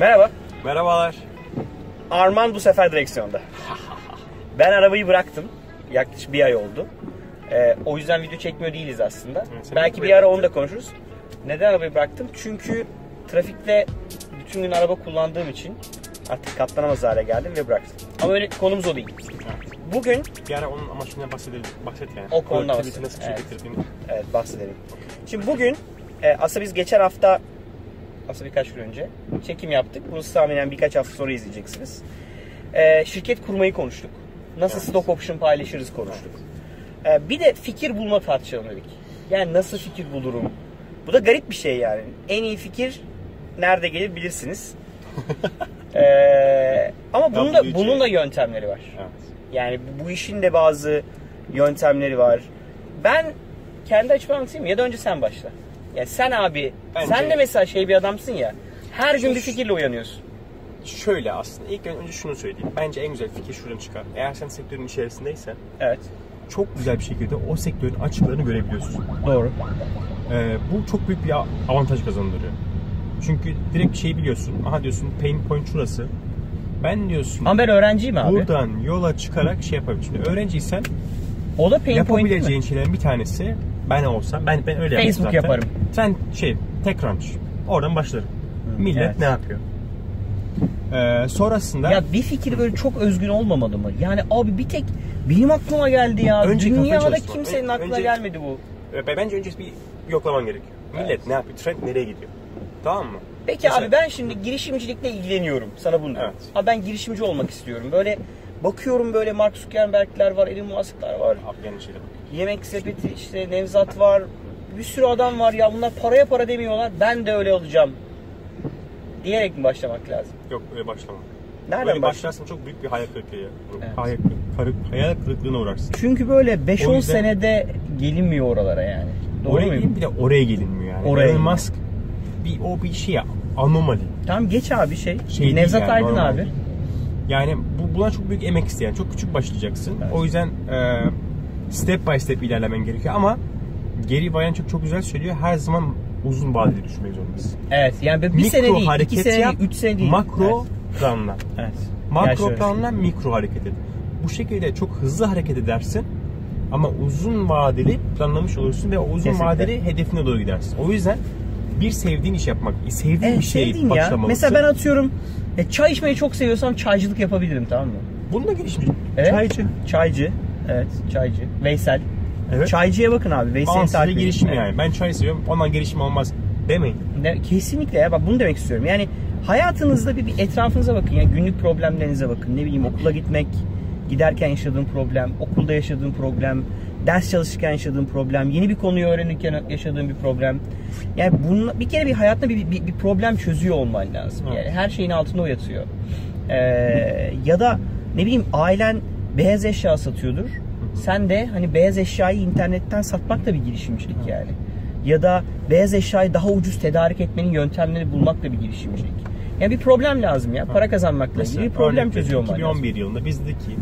Merhaba. Merhabalar. Arman bu sefer direksiyonda. Ben arabayı bıraktım. Yaklaşık bir ay oldu. Ee, o yüzden video çekmiyor değiliz aslında. sen Belki bir ara onu da konuşuruz. Neden arabayı bıraktım? Çünkü trafikte bütün gün araba kullandığım için artık katlanamaz hale geldim ve bıraktım. Ama öyle konumuz o değil. Bugün Bir ara onun amaçından bahsedelim. Bahset yani. O konuda nasıl şey Evet. Evet bahsedelim. Şimdi bugün e, aslında biz geçen hafta aslında birkaç gün önce çekim yaptık. Bunu tahminen birkaç hafta sonra izleyeceksiniz. E, şirket kurmayı konuştuk. Nasıl Evet. stock option paylaşırız konuştuk. E, bir de fikir bulma tartışalım dedik. Yani nasıl fikir bulurum? Bu da garip bir şey yani. En iyi fikir nerede gelir bilirsiniz. E, ama bunun da, bunun da yöntemleri var. Evet. Yani bu, işin de bazı yöntemleri var. Ben kendi açımdan anlatayım ya da önce sen başla. Ya sen abi, Bence- sen de mesela şey bir adamsın ya. Her gün bir fikirle uyanıyorsun. Şöyle aslında ilk önce şunu söyleyeyim. Bence en güzel fikir şuradan çıkar. Eğer sen sektörün içerisindeysen Evet. çok güzel bir şekilde o sektörün açıklarını görebiliyorsun. Doğru. Ee, bu çok büyük bir avantaj kazandırıyor. Çünkü direkt bir şey biliyorsun. Aha diyorsun pain point şurası. Ben diyorsun Ama ben öğrenciyim abi. buradan yola çıkarak şey yapabilirsin. Şimdi öğrenciysen o da pain point değil yapabileceğin mi? şeylerin bir tanesi ben olsam ben ben öyle yaptım Facebook zaten. yaparım. Sen şey TechCrunch. Oradan başlarım. Millet evet. ne yapıyor? Ee, sonrasında Ya bir fikir böyle çok özgün olmamalı mı? Yani abi bir tek benim aklıma geldi ya. Önce Dünyada kimsenin aklına önce- gelmedi bu. bence önce bir yoklaman gerekiyor. Millet ne yapıyor? Trend nereye gidiyor? Tamam mı? Peki Mesela- abi ben şimdi girişimcilikle ilgileniyorum. Sana bunu diyorum. Evet. Abi ben girişimci olmak istiyorum. Böyle bakıyorum böyle Mark Zuckerberg'ler var, Elon Musk'lar var. Abi yanlış. Yemek sepeti işte Nevzat var. Bir sürü adam var ya bunlar paraya para demiyorlar. Ben de öyle olacağım. Diyerek mi başlamak lazım? Yok öyle başlama. Nereden Böyle başla? başlarsan çok büyük bir hayal kırıklığı. Evet. Hayal, kırık, hayal kırıklığına uğrarsın. Çünkü böyle 5-10 O yüzden- senede gelinmiyor oralara yani. Doğru oraya muyum? bir de oraya gelinmiyor yani. Oraya Elon. Musk bir o bir şey ya, anomali. Tamam geç abi şey. Şey Nevzat yani, Aydın normal abi. Yani bu buna çok büyük emek isteyen, çok küçük başlayacaksın. Evet. O yüzden e, step by step ilerlemen gerekiyor ama Gary Vaynerchuk çok güzel söylüyor. Her zaman uzun vadeli düşünmek zorundasın. Evet yani bir Mikro sene değil, iki sene yap, değil, üç sene değil. Makro planla. Evet. evet. Makro planla mikro hareket et. Bu şekilde çok hızlı hareket edersin ama uzun vadeli planlamış olursun ve o uzun Kesinlikle. vadeli hedefine doğru gidersin. O yüzden bir sevdiğin iş yapmak, sevdiğin Evet, bir ya. başlamalısın. Mesela ben atıyorum e, çay içmeyi çok seviyorsam çaycılık yapabilirim tamam mı? Bunu da girişimci. Evet. Çaycı. Çaycı. Evet çaycı. Veysel. Evet. Çaycıya bakın abi. Veysel'i Bağımsız takip edin. girişim yani. Ben çay seviyorum, ondan girişim olmaz demeyin. Kesinlikle ya bak bunu demek istiyorum. Yani hayatınızda bir, bir etrafınıza bakın. Yani günlük problemlerinize bakın. Ne bileyim okula gitmek, giderken yaşadığın problem, okulda yaşadığın problem, ders çalışırken yaşadığın problem, yeni bir konuyu öğrenirken yaşadığın bir problem. Yani bunun bir kere bir hayatta bir, bir, bir problem çözüyor olman lazım. Evet. Yani her şeyin altında o yatıyor. Ee, ya da ne bileyim ailen beyaz eşya satıyordur. Sen de hani beyaz eşyayı internetten satmak da bir girişimcilik yani. Ya da beyaz eşyayı daha ucuz tedarik etmenin yöntemleri bulmak da bir girişimcilik. Yani bir problem lazım ya. Para kazanmakla ilgili bir problem çözüyor olman veriyorum, lazım. 2011 yılında bizdeki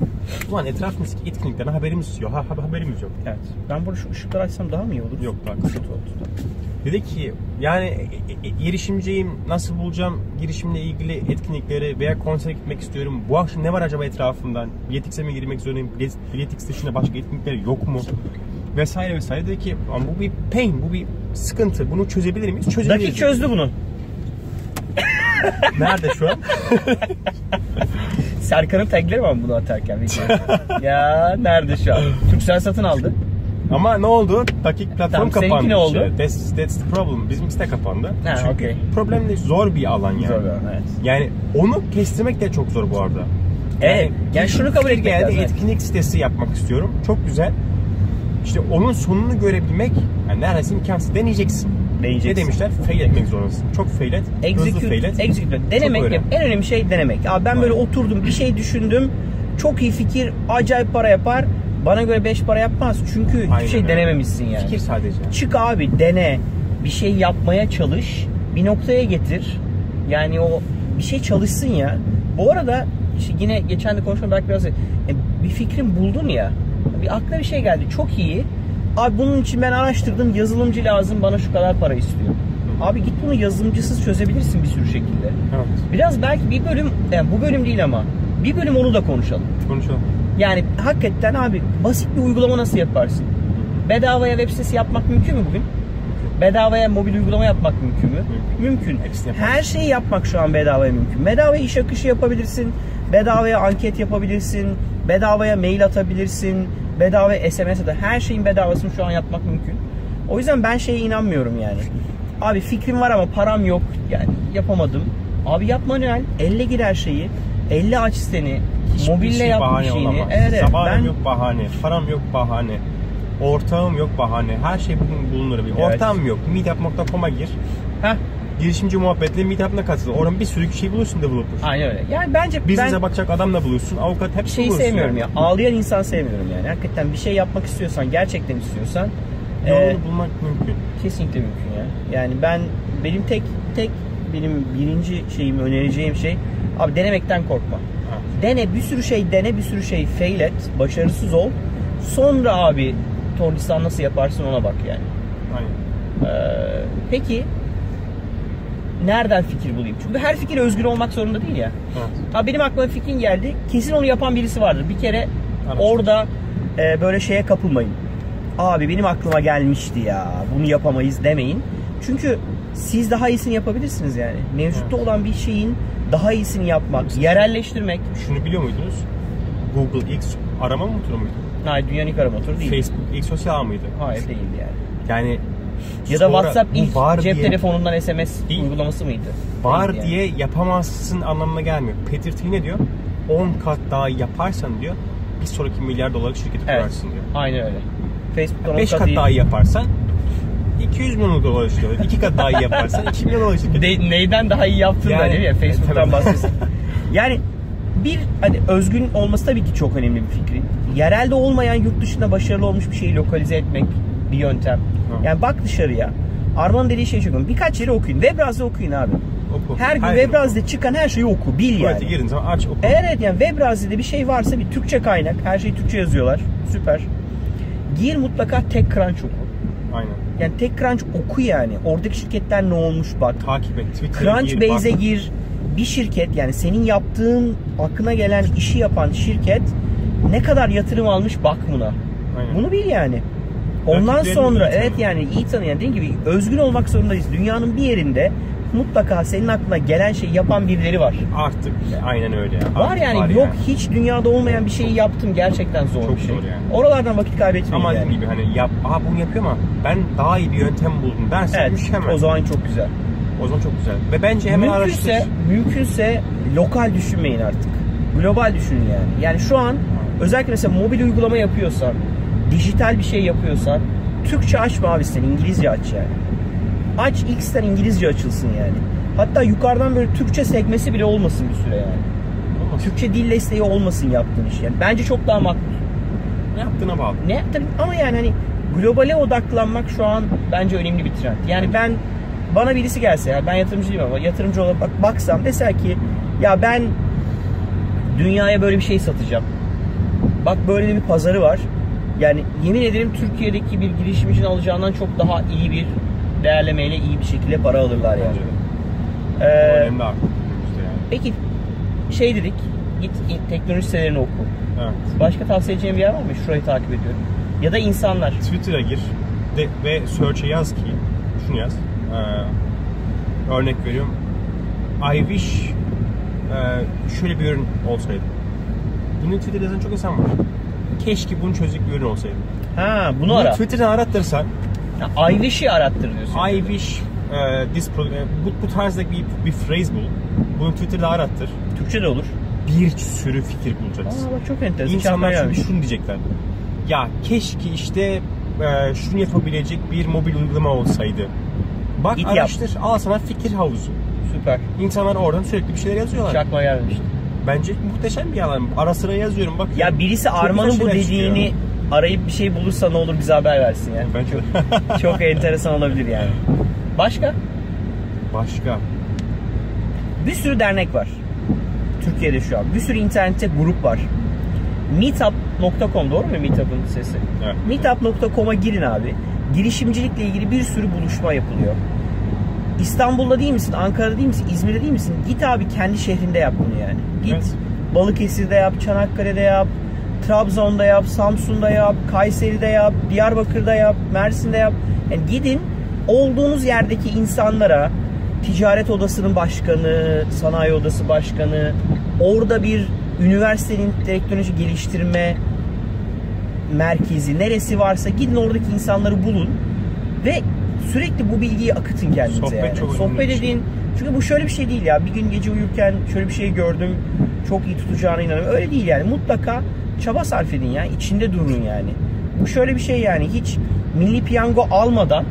ulan etrafımızdaki etkinliklerden haberimiz yok. Ha, ha- haberimiz yok. Evet. Ben burada şu ışıkları açsam daha mı iyi olur? Yok, daha kötü. oldu. Dedi ki yani e, e, girişimciyim, nasıl bulacağım girişimle ilgili etkinlikleri veya konsere gitmek istiyorum. Bu akşam ne var acaba etrafımdan? Biletix'e mi girmek zorundayım? Bilet- Biletix dışında başka etkinlikler yok mu? Vesaire vesaire. Dedi ki ama bu bir pain, bu bir sıkıntı. Bunu çözebilir miyiz? Çözebiliriz. Dakik çözdü bunu. Nerede şu an? Serkan'ın tagleri var mı bunu atarken? ya nerede şu an? Türksel satın aldı. Ama ne oldu? Dakik platform Tamam, kapandı. ne oldu? işte. That's, that's the problem. Bizimkisi de kapandı. Ha, Çünkü okey. problem de zor bir alan yani. Zor bir alan, evet. Yani onu kestirmek de çok zor bu arada. Evet, yani şunu kabul etmek geldi, lazım, evet. etkinlik sitesi yapmak istiyorum. Çok güzel. İşte onun sonunu görebilmek yani neredeyse imkansız. Deneyeceksin. Deneyeceksin. Ne demişler? Fail etmek zorundasın. Çok fail et. hızlı Execute, fail et. execute. Çok Denemek yap. En önemli şey denemek. Abi ben böyle Aynen. oturdum, bir şey düşündüm. Çok iyi fikir, acayip para yapar. Bana göre 5 para yapmaz. Çünkü hiçbir Aynen şey öyle. denememişsin yani. Fikir sadece. Çık abi, dene. Bir şey yapmaya çalış. Bir noktaya getir. Yani o bir şey çalışsın ya. Bu arada işte yine geçen de konuşma belki biraz e, bir fikrin buldun ya. Bir aklına bir şey geldi. Çok iyi. Abi bunun için ben araştırdım. Yazılımcı lazım. Bana şu kadar para istiyor. Abi git bunu yazılımcısız çözebilirsin bir sürü şekilde. Evet. Biraz belki bir bölüm, yani bu bölüm değil ama bir bölüm onu da konuşalım. Konuşalım. Yani hakikaten abi basit bir uygulama nasıl yaparsın? Bedavaya web sitesi yapmak mümkün mü bugün? Bedavaya mobil uygulama yapmak mümkün mü? Mümkün. Her şeyi yapmak şu an bedavaya mümkün. Bedavaya iş akışı yapabilirsin. Bedavaya anket yapabilirsin. Bedavaya mail atabilirsin. Bedavaya SMS atar. Her şeyin bedavasını şu an yapmak mümkün. O yüzden ben şeye inanmıyorum yani. Abi fikrim var ama param yok. Yani yapamadım. Abi yap manuel. Elle gir her şeyi. Elle aç siteni. Hiçbir Mobille şey yap bir bahane şeyini. olamaz. Evet. Sabahım Ben yok bahane, param yok bahane, ortağım yok bahane. Her şey bugün bulunur. Bir Evet. ortağım yok. Meetup.com'a gir. Heh, Girişimci muhabbetle Meetup'ına katıl. Oradan bir sürü kişiyi bulursun developer. aynen öyle. Yani bence Business'e ben bakacak adam da bulursun. Avukat hepsi şeyi bulursun. sevmiyorum yani. ya. Ağlayan insan sevmiyorum yani. Hakikaten bir şey yapmak istiyorsan, gerçekten istiyorsan Yolunu e, bulmak mümkün. kesinlikle mümkün ya. Yani ben benim tek tek benim birinci şeyim önereceğim şey abi denemekten korkma. Dene bir sürü şey dene bir sürü şey fail et, başarısız ol. Sonra abi Tornistan nasıl yaparsın ona bak yani. Aynen. Ee, peki nereden fikir bulayım? Çünkü her fikir özgür olmak zorunda değil ya. Evet. Ha benim aklıma fikrin geldi. Kesin onu yapan birisi vardır. Bir kere Araştır. orada e, böyle şeye kapılmayın. Abi benim aklıma gelmişti ya. Bunu yapamayız demeyin. Çünkü siz daha iyisini yapabilirsiniz yani. Mevcutta olan bir şeyin daha iyisini yapmak, yerelleştirmek. Şunu biliyor muydunuz? Google X arama motoru muydu? Hayır dünyanın ilk arama motoru değil. Facebook ilk sosyal ağ mıydı? Hayır değildi yani. Yani Ya da WhatsApp ilk var cep diye, telefonundan SMS Değil. uygulaması mıydı? var yani. diye yapamazsın anlamına gelmiyor. Peter Thiel ne diyor? 10 kat daha yaparsan diyor bir sonraki milyar dolarlık şirketi Evet. kurarsın diyor. Aynen öyle. Facebook'tan 5 o kat değil. daha yaparsan 200 milyon dolar istiyor. 2 kat daha iyi yaparsan 2 milyon dolar şirketi. De- neyden daha iyi yaptığını Yani- da değil mi? Facebook'tan bahsediyorsun. yani bir hani özgün olması tabii ki çok önemli bir fikri. Yerelde olmayan yurt dışında başarılı olmuş bir şeyi lokalize etmek bir yöntem. Hı. Yani bak dışarıya. Arman'ın dediği şey çok. Birkaç yeri okuyun. Webraz'da okuyun abi. Oku. Her gün Webraz'da çıkan her şeyi oku. Bil Tuvalete yani. girin zaman aç oku. Eğer evet yani Webraz'da bir şey varsa bir Türkçe kaynak. Her şeyi Türkçe yazıyorlar. Süper. Gir mutlaka TechCrunch oku. Aynen. Yani TechCrunch oku yani. Oradaki şirketler ne olmuş bak. Takip et. Gir, Crunchbase'e bak. gir. Bir şirket yani senin yaptığın aklına gelen işi yapan şirket ne kadar yatırım almış bak buna. Aynen. Bunu bil yani. Ondan Rakiplerini sonra evet yani iyi tanı yani dediğim gibi özgün olmak zorundayız. Dünyanın bir yerinde mutlaka senin aklına gelen şeyi yapan birileri var. Artık aynen öyle ya. Var Artık yani yok hiç dünyada olmayan bir şeyi yaptım gerçekten zor Çok bir şey. zor yani. Oralardan vakit kaybetmeyin Ama yani. gibi hani yap, aha bunu yapıyor ama ben daha iyi bir yöntem buldum dersen Evet mükemmel. o zaman çok güzel. O zaman çok güzel. Ve bence hemen mümkünse, araştır. mümkünse lokal düşünmeyin artık. Global düşünün yani. Yani şu an özellikle mesela mobil uygulama yapıyorsan, dijital bir şey yapıyorsan Türkçe açma abi sen İngilizce aç yani. Aç X'ten İngilizce açılsın yani. Hatta yukarıdan böyle Türkçe sekmesi bile olmasın bir süre yani. Olmaz. Türkçe dil desteği olmasın yaptığın iş yani. Bence çok daha makbul. Ne yaptığına bağlı. Ne tabii ama yani hani globale odaklanmak şu an bence önemli bir trend. Yani ben bana birisi gelse ya ben yatırımcı değilim ama yatırımcı olarak bak, baksam dese ki ya ben dünyaya böyle bir şey satacağım. Bak böyle bir pazarı var. Yani yemin ederim Türkiye'deki bir girişimcinin alacağından çok daha iyi bir değerlemeyle iyi bir şekilde para alırlar yani. Ee, önemli artık. yani. peki şey dedik git teknoloji sitelerini oku. Evet. Başka tavsiye edeceğim bir yer var mı? Şurayı takip ediyorum. Ya da insanlar. Twitter'a gir de, ve search'e yaz ki şunu yaz. Ee, örnek veriyorum. I wish e, şöyle bir ürün olsaydı. Bunu Twitter'da yazan çok insan var. Keşke bunun çözecek bir ürün olsaydı. Ha bunu Bunu ara. Twitter'dan arattırsan Ya, I wish'i arattır diyorsun. I wish e, this pro- e, bu, bu tarzdaki bir, bir phrase bul. Bunu Twitter'da arattır. Türkçe de olur. Bir sürü fikir bulacaksın. Aa bak çok enteresan. İnsanlar çünkü gelmiş. şunu diyecekler. Ya keşke işte e, şunu yapabilecek bir mobil uygulama olsaydı. Bak Git yap. araştır, al sana fikir havuzu. Süper. İnsanlar oradan sürekli bir şeyler yazıyorlar. Çakma gelmiş. Bence muhteşem bir alan. Ara sıra yazıyorum bak. Ya birisi Arman'ın bu dediğini çıkıyor. Arayıp bir şey bulursa ne olur bize haber versin yani. Bence Çok, çok enteresan olabilir yani. Başka? Başka. Bir sürü dernek var. Türkiye'de şu an. Bir sürü internette grup var. Meetup.com doğru mu Meetup'ın sesi? Evet. Meetup.com'a girin abi. Girişimcilikle ilgili bir sürü buluşma yapılıyor. İstanbul'da değil misin? Ankara'da değil misin? İzmir'de değil misin? Git abi kendi şehrinde yap bunu yani. Git Evet. Balıkesir'de yap, Çanakkale'de yap, Trabzon'da yap, Samsun'da yap, Kayseri'de yap, Diyarbakır'da yap, Mersin'de yap. Yani gidin olduğunuz yerdeki insanlara ticaret odasının başkanı, sanayi odası başkanı, orada bir üniversitenin teknoloji geliştirme merkezi neresi varsa gidin oradaki insanları bulun ve sürekli bu bilgiyi akıtın kendinize Sohbet yani. çok Sohbet edin. Çünkü bu şöyle bir şey değil ya. Bir gün gece uyurken şöyle bir şey gördüm. Çok iyi tutacağına inanıyorum. Öyle değil yani. Mutlaka çaba sarf edin ya. İçinde durun yani. Bu şöyle bir şey yani. Hiç milli piyango almadan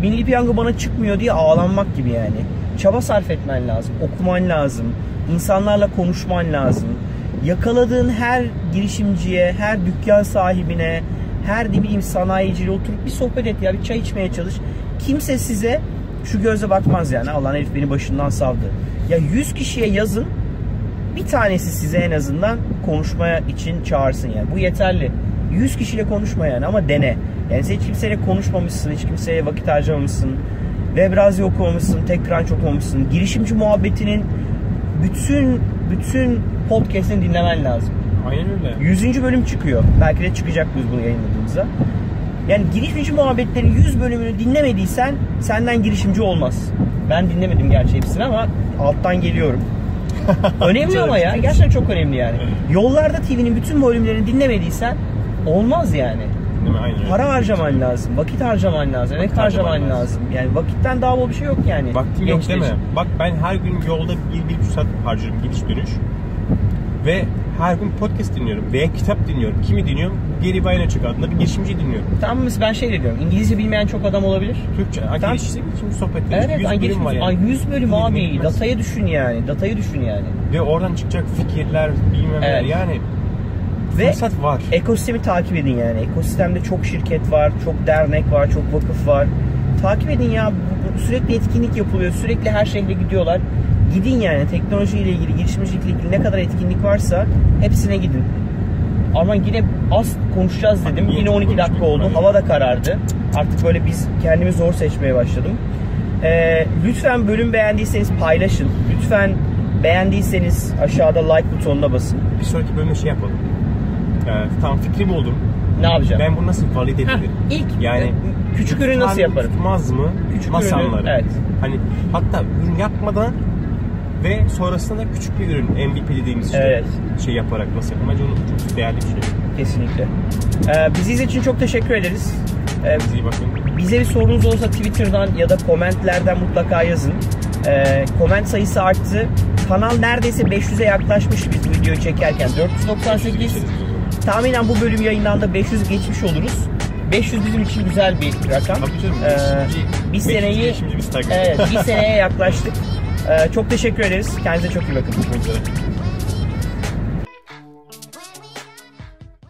milli piyango bana çıkmıyor diye ağlanmak gibi yani. Çaba sarf etmen lazım. Okuman lazım. insanlarla konuşman lazım. Yakaladığın her girişimciye, her dükkan sahibine, her ne bileyim sanayiciyle oturup bir sohbet et ya bir çay içmeye çalış. Kimse size şu gözle bakmaz yani. Allah'ın herif beni başından savdı. Ya 100 kişiye yazın bir tanesi size en azından konuşmaya için çağırsın yani. Bu yeterli. 100 kişiyle konuşma yani ama dene. Yani sen hiç kimseyle konuşmamışsın, hiç kimseye vakit harcamamışsın. Web Razi okumamışsın, TechCrunch okumamışsın. Girişimci muhabbetinin bütün bütün podcast'ini dinlemen lazım. Aynen öyle. 100. bölüm çıkıyor. Belki de çıkacak biz bunu yayınladığımızda. Yani girişimci muhabbetlerin 100 bölümünü dinlemediysen senden girişimci olmaz. Ben dinlemedim gerçi hepsini ama alttan geliyorum. önemli ama ya. Gerçekten çok önemli yani. Yollarda TV'nin bütün bölümlerini dinlemediysen olmaz yani. Değil mi? Aynen öyle. Para harcaman lazım, vakit harcaman lazım, emek harcaman harcaman lazım. lazım. Yani vakitten daha bol bir şey yok yani. Vaktim yok değil mi? Bak ben her gün yolda bir, bir buçuk saat harcıyorum gidiş dönüş. Ve her gün podcast dinliyorum veya kitap dinliyorum. Kimi dinliyorum? Gary Vaynerchuk adında bir girişimci dinliyorum. Tamam mı? Ben şey diyorum. İngilizce bilmeyen çok adam olabilir. Türkçe, ha, Tamam. girişimci girişimci sohbetleri. Evet, evet. 100 Ay, bölüm geçmiş- var yani. Ay, 100 bölüm abi. bitmez. Datayı düşün yani. Datayı düşün yani. Ve oradan çıkacak fikirler, bilmem Evet. yani. Ve fırsat var. ekosistemi takip edin yani. Ekosistemde çok şirket var, çok dernek var, çok vakıf var. Takip edin ya. Sürekli etkinlik yapılıyor. Sürekli her şehre gidiyorlar. Gidin yani. Teknolojiyle ilgili, girişimcilikle ilgili ne kadar etkinlik varsa hepsine gidin. Ama yine az konuşacağız dedim. Yine Yine çok 12 dakika oldu. Hava da karardı. Artık böyle biz kendimi zor seçmeye başladım. Ee, lütfen bölüm beğendiyseniz paylaşın. Lütfen beğendiyseniz aşağıda like butonuna basın. Bir sonraki bölümde şey yapalım. Ee, tamam fikri buldum. Ne yapacağım? Ben bunu nasıl valide edebilirim? ilk Yani küçük ürün nasıl yaparım? Tutmaz mı? Küçük Nasıl ürünü, evet. Hani hatta ürün yapmadan ve sonrasında da küçük bir ürün MVP dediğimiz işte Evet. şey yaparak nasıl? Bence onu çok değerli bir şey. Kesinlikle. Ee, bizi için çok teşekkür ederiz. Ee, Size iyi bakın. bize bir sorunuz olursa Twitter'dan ya da komentlerden mutlaka yazın. Ee, comment sayısı arttı. Kanal neredeyse 500'e yaklaşmış biz videoyu çekerken. 498. Tahminen bu bölüm yayınlandı 500 geçmiş oluruz. 500 bizim için güzel bir rakam. Tabii canım. Ee, bir seneyi biz evet, bir seneye yaklaştık. Ee, çok teşekkür ederiz. Kendinize çok iyi bakın. Görüşmek üzere.